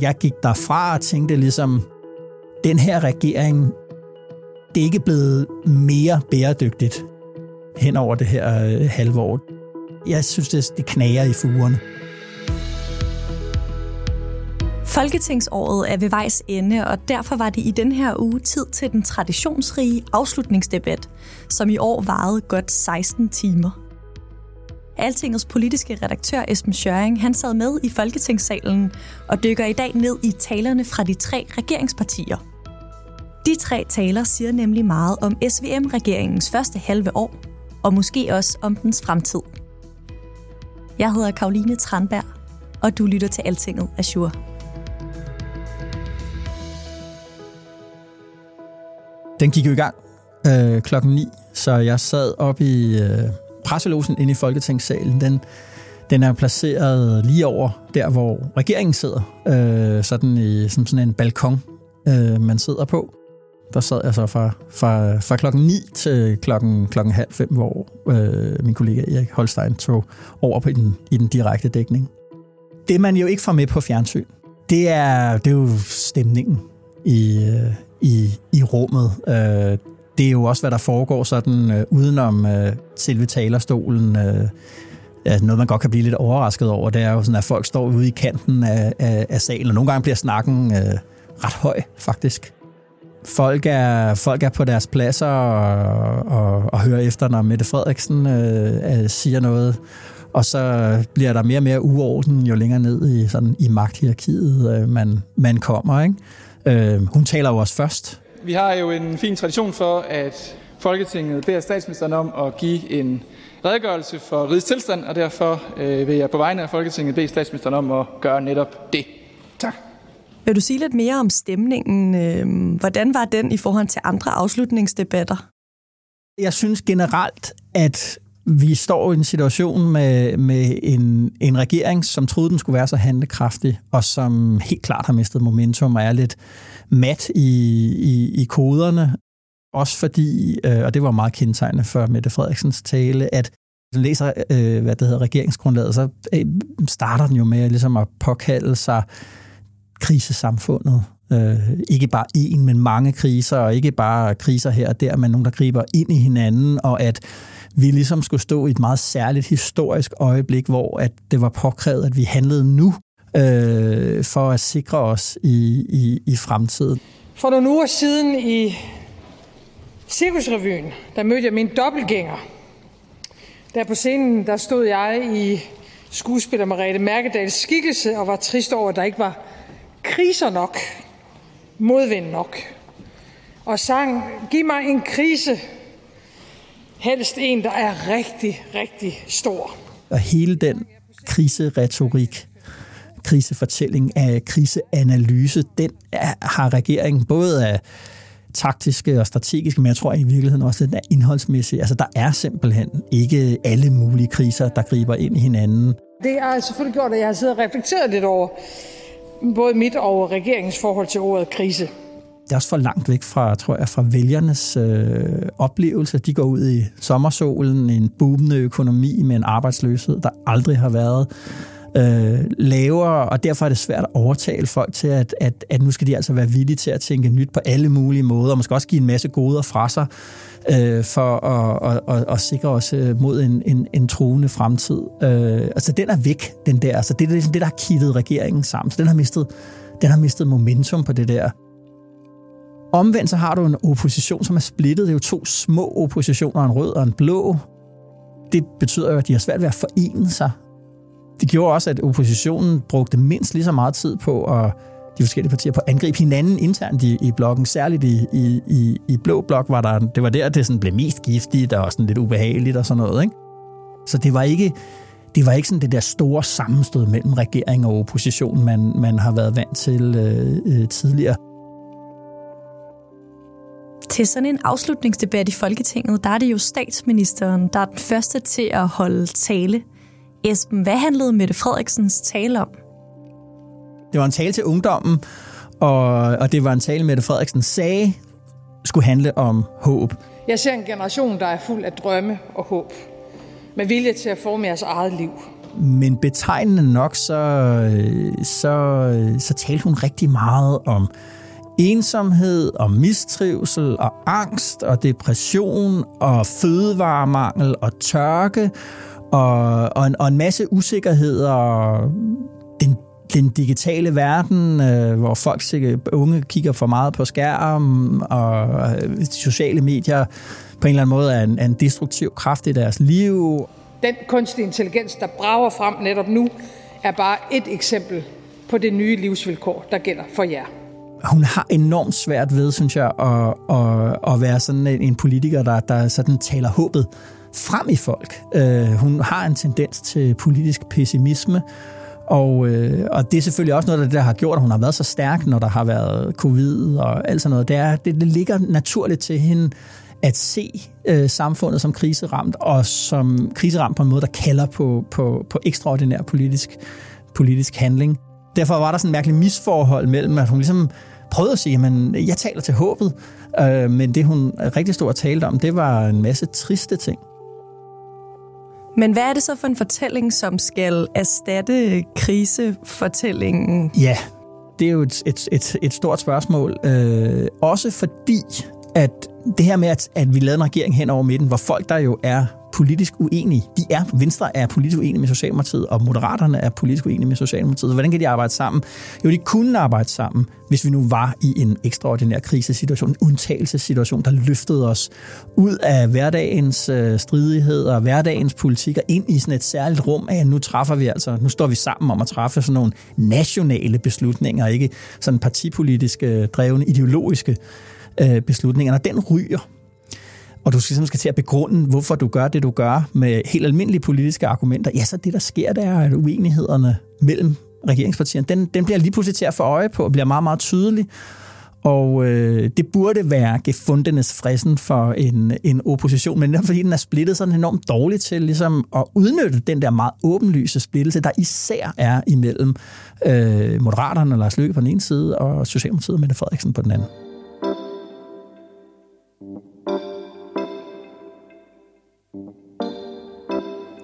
Jeg gik derfra og tænkte ligesom, den her regering, det er ikke blevet mere bæredygtigt hen over det her halvår. halve år. Jeg synes, det, det knager i fugerne. Folketingsåret er ved vejs ende, og derfor var det i den her uge tid til den traditionsrige afslutningsdebat, som i år varede godt 16 timer. Altingets politiske redaktør Esben Schøring, han sad med i Folketingssalen og dykker i dag ned i talerne fra de tre regeringspartier. De tre taler siger nemlig meget om SVM-regeringens første halve år, og måske også om dens fremtid. Jeg hedder Karoline Tranberg, og du lytter til Altinget Azure. Den gik jo i gang øh, klokken 9, så jeg sad op i øh, presselosen inde i Folketingssalen. Den, den er placeret lige over der, hvor regeringen sidder, øh, sådan i som sådan en balkon, øh, man sidder på. Der sad jeg så fra, fra, fra klokken 9 til klokken, klokken halv fem, hvor øh, min kollega Erik Holstein tog over på den, i den direkte dækning. Det, man jo ikke får med på fjernsyn, det er, det er jo stemningen i, øh, i, i rummet. Øh, det er jo også, hvad der foregår sådan øh, udenom øh, selve talerstolen. Øh, ja, noget, man godt kan blive lidt overrasket over, det er jo sådan, at folk står ude i kanten af, af, af salen, og nogle gange bliver snakken øh, ret høj, faktisk. Folk er, folk er på deres pladser og, og, og hører efter, når Mette Frederiksen øh, øh siger noget. Og så bliver der mere og mere uorden, jo længere ned i, sådan, i magthierarkiet øh, man, man kommer. Ikke? Øh, hun taler jo også først. Vi har jo en fin tradition for, at Folketinget beder statsministeren om at give en redegørelse for rigets tilstand, og derfor øh, vil jeg på vegne af Folketinget bede statsministeren om at gøre netop det. Tak. Vil du sige lidt mere om stemningen? Øh, hvordan var den i forhold til andre afslutningsdebatter? Jeg synes generelt, at vi står i en situation med, med en, en regering, som troede, den skulle være så handlekraftig, og som helt klart har mistet momentum og er lidt mat i, i, i koderne. Også fordi, øh, og det var meget kendetegnende for Mette Frederiksens tale, at hvis man læser, øh, hvad det hedder, regeringsgrundlaget, så øh, starter den jo med ligesom at påkalde sig krisesamfundet. Øh, ikke bare én, men mange kriser, og ikke bare kriser her og der, men nogle, der griber ind i hinanden, og at vi ligesom skulle stå i et meget særligt historisk øjeblik, hvor at det var påkrævet, at vi handlede nu øh, for at sikre os i, i, i fremtiden. For nogle uger siden i Cirkusrevyen, der mødte jeg min dobbeltgænger. Der på scenen, der stod jeg i skuespiller Marete Mærkedals skikkelse og var trist over, at der ikke var kriser nok, modvind nok. Og sang, giv mig en krise, helst en, der er rigtig, rigtig stor. Og hele den kriseretorik, krisefortælling af kriseanalyse, den har regeringen både af taktiske og strategiske, men jeg tror i virkeligheden også, at den er indholdsmæssig. Altså, der er simpelthen ikke alle mulige kriser, der griber ind i hinanden. Det har selvfølgelig gjort, at jeg har siddet og reflekteret lidt over både mit og regeringens forhold til ordet krise. Det er også for langt væk fra, tror jeg, fra vælgernes øh, oplevelse. De går ud i sommersolen, en boomende økonomi med en arbejdsløshed, der aldrig har været øh, lavere, og derfor er det svært at overtale folk til, at, at, at nu skal de altså være villige til at tænke nyt på alle mulige måder, og måske også give en masse goder fra sig, øh, for at, at, at, at sikre os øh, mod en, en, en truende fremtid. Øh, altså den er væk, den der. Altså, det er ligesom det, der har kittet regeringen sammen. Så den har mistet, den har mistet momentum på det der. Omvendt så har du en opposition, som er splittet. Det er jo to små oppositioner, en rød og en blå. Det betyder jo, at de har svært ved at forene sig. Det gjorde også, at oppositionen brugte mindst lige så meget tid på at de forskellige partier på at angribe hinanden internt i, i blokken. Særligt i, i, i, i blå blok var der, det var der, det sådan blev mest giftigt og sådan lidt ubehageligt og sådan noget. Ikke? Så det var ikke, det var ikke sådan det der store sammenstød mellem regering og opposition, man, man har været vant til øh, øh, tidligere. Til sådan en afslutningsdebat i Folketinget, der er det jo statsministeren, der er den første til at holde tale. Esben, hvad handlede Mette Frederiksens tale om? Det var en tale til ungdommen, og, og det var en tale, Mette Frederiksen sagde skulle handle om håb. Jeg ser en generation, der er fuld af drømme og håb, med vilje til at forme jeres eget liv. Men betegnende nok, så, så, så talte hun rigtig meget om ensomhed og mistrivsel og angst og depression og fødevaremangel og tørke og, og, en, og en masse usikkerheder og den den digitale verden, øh, hvor folk unge kigger for meget på skærm, og øh, sociale medier på en eller anden måde er en, er en destruktiv kraft i deres liv. Den kunstige intelligens, der brager frem netop nu, er bare et eksempel på det nye livsvilkår, der gælder for jer. Hun har enormt svært ved, synes jeg, at, at, at være sådan en politiker, der, der sådan taler håbet frem i folk. Øh, hun har en tendens til politisk pessimisme, og, øh, og det er selvfølgelig også noget der, det, der har gjort, at hun har været så stærk, når der har været covid og alt sådan noget. Det, er, det, det ligger naturligt til hende at se øh, samfundet som kriseramt, og som kriseramt på en måde, der kalder på, på, på ekstraordinær politisk, politisk handling. Derfor var der sådan en mærkelig misforhold mellem, at hun ligesom prøvede at sige, at jeg taler til håbet, øh, men det hun rigtig stod og talte om, det var en masse triste ting. Men hvad er det så for en fortælling, som skal erstatte krisefortællingen? Ja, det er jo et, et, et, et stort spørgsmål. Øh, også fordi, at det her med, at, at vi lavede en regering hen over midten, hvor folk, der jo er politisk uenige. De er, Venstre er politisk uenige med Socialdemokratiet, og Moderaterne er politisk uenige med Socialdemokratiet. Så hvordan kan de arbejde sammen? Jo, de kunne arbejde sammen, hvis vi nu var i en ekstraordinær krisesituation, en undtagelsessituation, der løftede os ud af hverdagens øh, stridigheder, hverdagens politik, og ind i sådan et særligt rum af, at nu træffer vi altså, nu står vi sammen om at træffe sådan nogle nationale beslutninger, ikke sådan partipolitiske, øh, drevne, ideologiske øh, beslutninger. Når den ryger, og du skal, skal til at begrunde, hvorfor du gør det, du gør, med helt almindelige politiske argumenter, ja, så det, der sker, der er, at uenighederne mellem regeringspartierne, den, den bliver lige pludselig til at få øje på, og bliver meget, meget tydelig. Og øh, det burde være gefundenes fristen for en, en opposition, men fordi den er splittet, så enormt dårligt til ligesom at udnytte den der meget åbenlyse splittelse, der især er imellem øh, Moderaterne, Lars Løkke på den ene side, og Socialdemokratiet og Mette Frederiksen på den anden.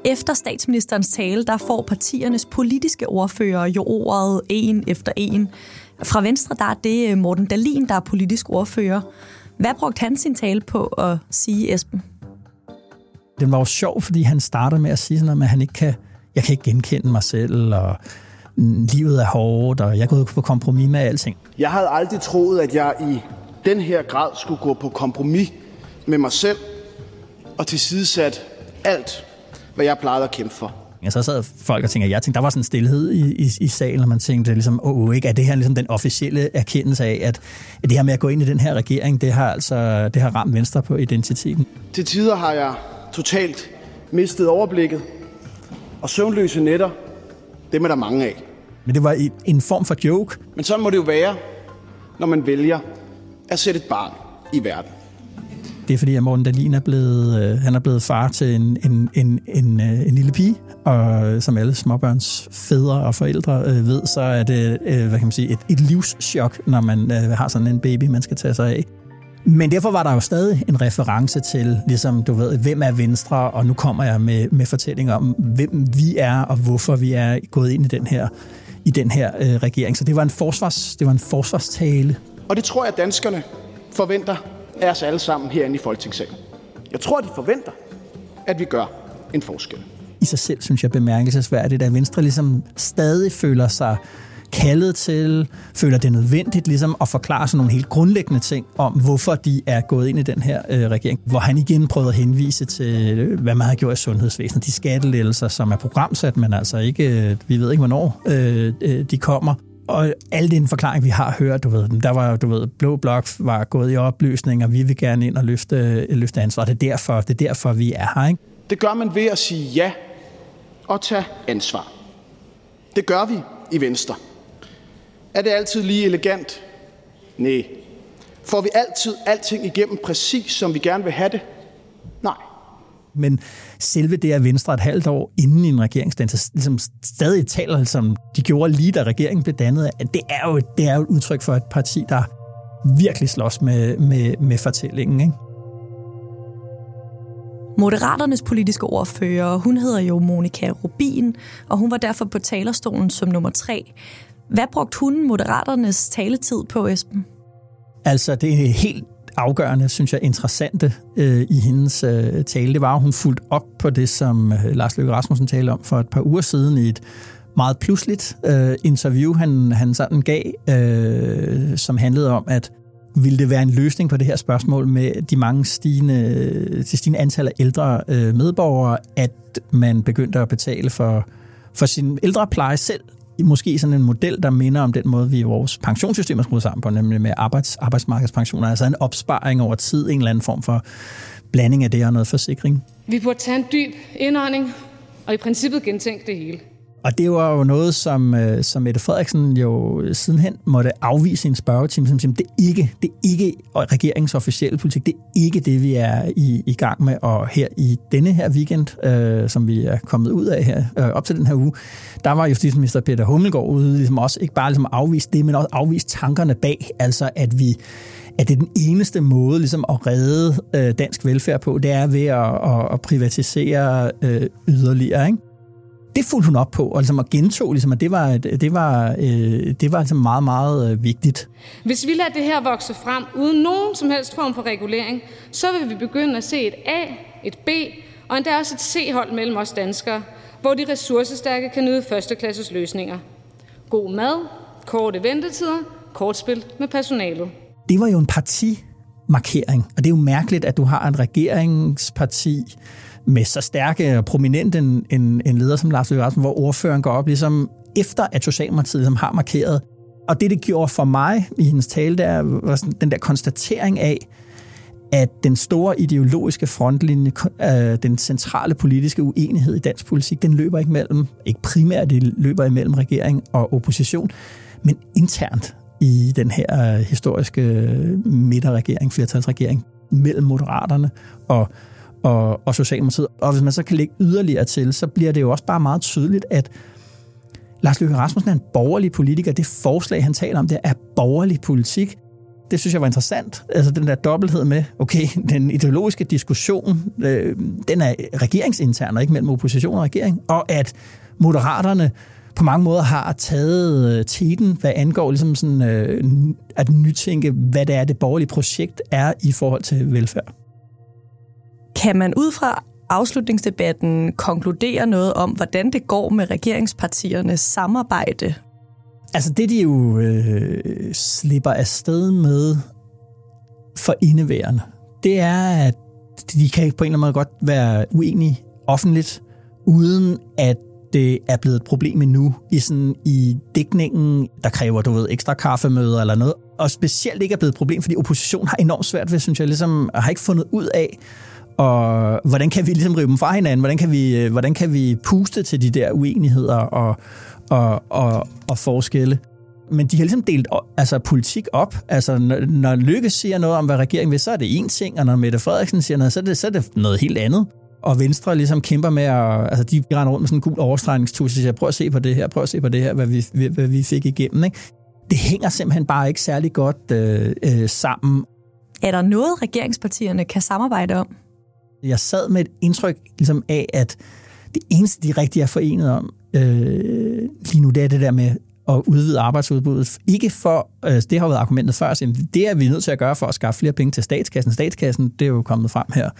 Efter statsministerens tale, der får partiernes politiske ordfører jo ordet en efter en. Fra Venstre, der er det Morten Dalin, der er politisk ordfører. Hvad brugte han sin tale på at sige, Esben? Den var jo sjov, fordi han startede med at sige sådan noget at han ikke kan, jeg kan ikke genkende mig selv, og livet er hårdt, og jeg gået på kompromis med alting. Jeg havde aldrig troet, at jeg i den her grad skulle gå på kompromis med mig selv og tilsidesat alt, hvad jeg plejede at kæmpe for. Ja, så sad folk og tænkte, jeg tænkte, der var sådan en stillhed i, i, i salen, og man tænkte ligesom, åh, oh, ikke, er det her ligesom den officielle erkendelse af, at, at det her med at gå ind i den her regering, det har altså det har ramt Venstre på identiteten? Til tider har jeg totalt mistet overblikket, og søvnløse nætter, dem er der mange af. Men det var en form for joke. Men sådan må det jo være, når man vælger at sætte et barn i verden. Det er fordi, at Morten Dalin er blevet, øh, han er blevet far til en, en, en, en, øh, en lille pige, og øh, som alle småbørns fædre og forældre øh, ved, så er det øh, hvad kan man sige, et, et livschok, når man øh, har sådan en baby, man skal tage sig af. Men derfor var der jo stadig en reference til, ligesom du ved, hvem er Venstre, og nu kommer jeg med, med fortælling om, hvem vi er, og hvorfor vi er gået ind i den her, i den her øh, regering. Så det var, en forsvars, det var en forsvarstale. Og det tror jeg, danskerne forventer af os alle sammen herinde i Folketingssalen. Jeg tror, de forventer, at vi gør en forskel. I sig selv synes jeg bemærkelsesværdigt, at Venstre ligesom stadig føler sig kaldet til, føler det nødvendigt ligesom at forklare sådan nogle helt grundlæggende ting om, hvorfor de er gået ind i den her øh, regering. Hvor han igen prøvede at henvise til, øh, hvad man har gjort i sundhedsvæsenet. De skattelettelser, som er programsat, men altså ikke, øh, vi ved ikke, hvornår øh, øh, de kommer og al den forklaring, vi har hørt, du ved, der var, du ved, Blå Blok var gået i opløsning, og vi vil gerne ind og løfte, løfte ansvar. Det er, derfor, det er derfor, vi er her, ikke? Det gør man ved at sige ja og tage ansvar. Det gør vi i Venstre. Er det altid lige elegant? Nej. Får vi altid alting igennem præcis, som vi gerne vil have det? Men selve det, at Venstre et halvt år inden en regeringsdannelse ligesom stadig taler, som de gjorde lige da regeringen blev dannet, det er jo, det er jo et udtryk for et parti, der virkelig slås med, med, med fortællingen. Ikke? Moderaternes politiske ordfører, hun hedder jo Monika Rubin, og hun var derfor på talerstolen som nummer tre. Hvad brugte hun Moderaternes taletid på, Esben? Altså, det er helt afgørende, synes jeg, interessante øh, i hendes øh, tale. Det var, at hun fulgte op på det, som øh, Lars Løkke Rasmussen talte om for et par uger siden i et meget pludseligt øh, interview, han, han sådan gav, øh, som handlede om, at ville det være en løsning på det her spørgsmål med de mange stigende, de stigende antal af ældre øh, medborgere, at man begyndte at betale for, for sin ældrepleje selv, måske sådan en model, der minder om den måde, vi i vores pensionssystem er skruet sammen på, nemlig med arbejds, arbejdsmarkedspensioner, altså en opsparing over tid, en eller anden form for blanding af det og noget forsikring. Vi burde tage en dyb indånding og i princippet gentænke det hele. Og det var jo noget, som, øh, som Mette Frederiksen jo sidenhen måtte afvise i en spørgetime, som siger, det er ikke, det er ikke regeringens officielle politik, det er ikke det, vi er i, i gang med. Og her i denne her weekend, øh, som vi er kommet ud af her, øh, op til den her uge, der var justitsminister Peter Hummelgaard ude ligesom også ikke bare ligesom afvise det, men også afvise tankerne bag, altså at vi at det er den eneste måde ligesom at redde øh, dansk velfærd på, det er ved at, at, at privatisere øh, yderligere. Ikke? Det fulgte hun op på, og ligesom gentog, ligesom, at det var, det var, øh, det var altså meget, meget øh, vigtigt. Hvis vi lader det her vokse frem uden nogen som helst form for regulering, så vil vi begynde at se et A, et B og endda også et C-hold mellem os danskere, hvor de ressourcestærke kan nyde førsteklasses løsninger. God mad, korte ventetider, kortspil med personalet. Det var jo en partimarkering, og det er jo mærkeligt, at du har en regeringsparti, med så stærke og prominent en, en, en leder som Lars Løkke Rasmussen, hvor ordføreren går op ligesom efter, at Socialdemokratiet som har markeret. Og det, det gjorde for mig i hendes tale, der var sådan, den der konstatering af, at den store ideologiske frontlinje, øh, den centrale politiske uenighed i dansk politik, den løber ikke mellem, ikke primært, det løber imellem regering og opposition, men internt i den her øh, historiske midterregering, flertalsregering, mellem moderaterne og og, og Socialdemokratiet. Og hvis man så kan lægge yderligere til, så bliver det jo også bare meget tydeligt, at Lars Løkke Rasmussen er en borgerlig politiker. Det forslag, han taler om, det er borgerlig politik. Det synes jeg var interessant. Altså den der dobbelthed med, okay, den ideologiske diskussion, øh, den er regeringsintern og ikke mellem opposition og regering. Og at moderaterne på mange måder har taget øh, tiden, hvad angår ligesom sådan, øh, at nytænke, hvad det er, det borgerlige projekt er i forhold til velfærd. Kan man ud fra afslutningsdebatten konkludere noget om, hvordan det går med regeringspartiernes samarbejde? Altså det, de jo øh, slipper afsted med for indeværende, det er, at de kan på en eller anden måde godt være uenige offentligt, uden at det er blevet et problem endnu i, sådan, i dækningen, der kræver, du ved, ekstra kaffemøder eller noget. Og specielt ikke er blevet et problem, fordi oppositionen har enormt svært ved, synes jeg, ligesom, har ikke fundet ud af, og hvordan kan vi ligesom rive dem fra hinanden? Hvordan kan vi, øh, hvordan kan vi puste til de der uenigheder og, og, og, og forskelle? Men de har ligesom delt altså, politik op. Altså, når, når Lykke siger noget om, hvad regeringen vil, så er det én ting, og når Mette Frederiksen siger noget, så er det, så er det noget helt andet. Og Venstre ligesom kæmper med at... Altså, de render rundt med sådan en gul overstregningstus og siger, prøv at se på det her, prøv at se på det her, hvad vi, hvad vi fik igennem. Ikke? Det hænger simpelthen bare ikke særlig godt øh, øh, sammen. Er der noget, regeringspartierne kan samarbejde om? Jeg sad med et indtryk ligesom af, at det eneste, de rigtig er forenet om øh, lige nu, det er det der med at udvide arbejdsudbuddet. Ikke for, øh, det har været argumentet før, så det er vi nødt til at gøre for at skaffe flere penge til statskassen. Statskassen, det er jo kommet frem her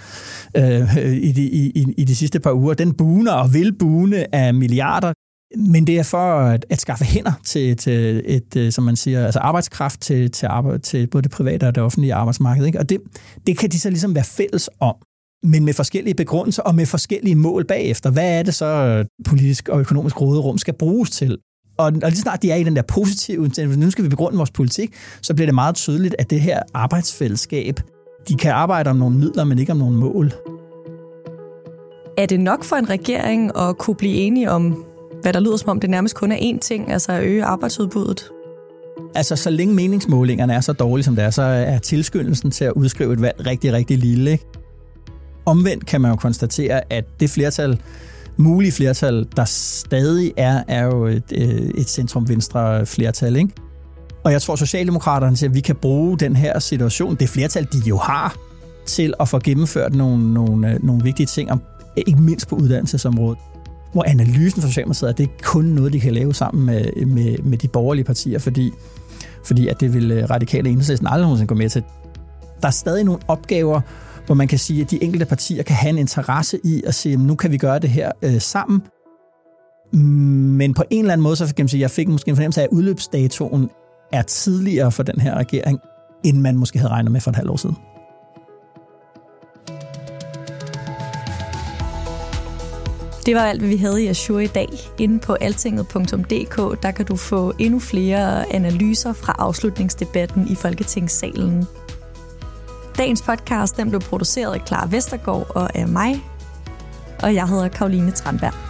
øh, i, de, i, i de sidste par uger. Den buner og vil bune af milliarder. Men det er for at, at skaffe hænder til, til et, øh, som man siger, altså arbejdskraft til, til, arbejde, til både det private og det offentlige arbejdsmarked. Ikke? Og det, det kan de så ligesom være fælles om men med forskellige begrundelser og med forskellige mål bagefter. Hvad er det så, politisk og økonomisk råderum skal bruges til? Og, og lige snart de er i den der positive, nu skal vi begrunde vores politik, så bliver det meget tydeligt, at det her arbejdsfællesskab, de kan arbejde om nogle midler, men ikke om nogle mål. Er det nok for en regering at kunne blive enige om, hvad der lyder som om det nærmest kun er én ting, altså at øge arbejdsudbuddet? Altså, så længe meningsmålingerne er så dårlige, som det er, så er tilskyndelsen til at udskrive et valg rigtig, rigtig lille. Ikke? Omvendt kan man jo konstatere, at det flertal, mulige flertal, der stadig er, er jo et, øh, et centrum-venstre flertal. Ikke? Og jeg tror, Socialdemokraterne siger, at vi kan bruge den her situation, det flertal, de jo har, til at få gennemført nogle, nogle, øh, nogle vigtige ting, om, ikke mindst på uddannelsesområdet. Hvor analysen for Socialdemokratiet er, at det er kun noget, de kan lave sammen med, med, med de borgerlige partier, fordi, fordi at det vil øh, radikale enhedslisten aldrig nogensinde gå med til. Der er stadig nogle opgaver, hvor man kan sige, at de enkelte partier kan have en interesse i at sige, at nu kan vi gøre det her øh, sammen. Men på en eller anden måde, så kan man sige, at jeg fik måske en fornemmelse af, at udløbsdatoen er tidligere for den her regering, end man måske havde regnet med for et halvt år siden. Det var alt, hvad vi havde i Azure i dag. Inde på altinget.dk, der kan du få endnu flere analyser fra afslutningsdebatten i Folketingssalen. Dagens podcast den blev produceret af Clara Vestergaard og af mig, og jeg hedder Karoline Tranberg.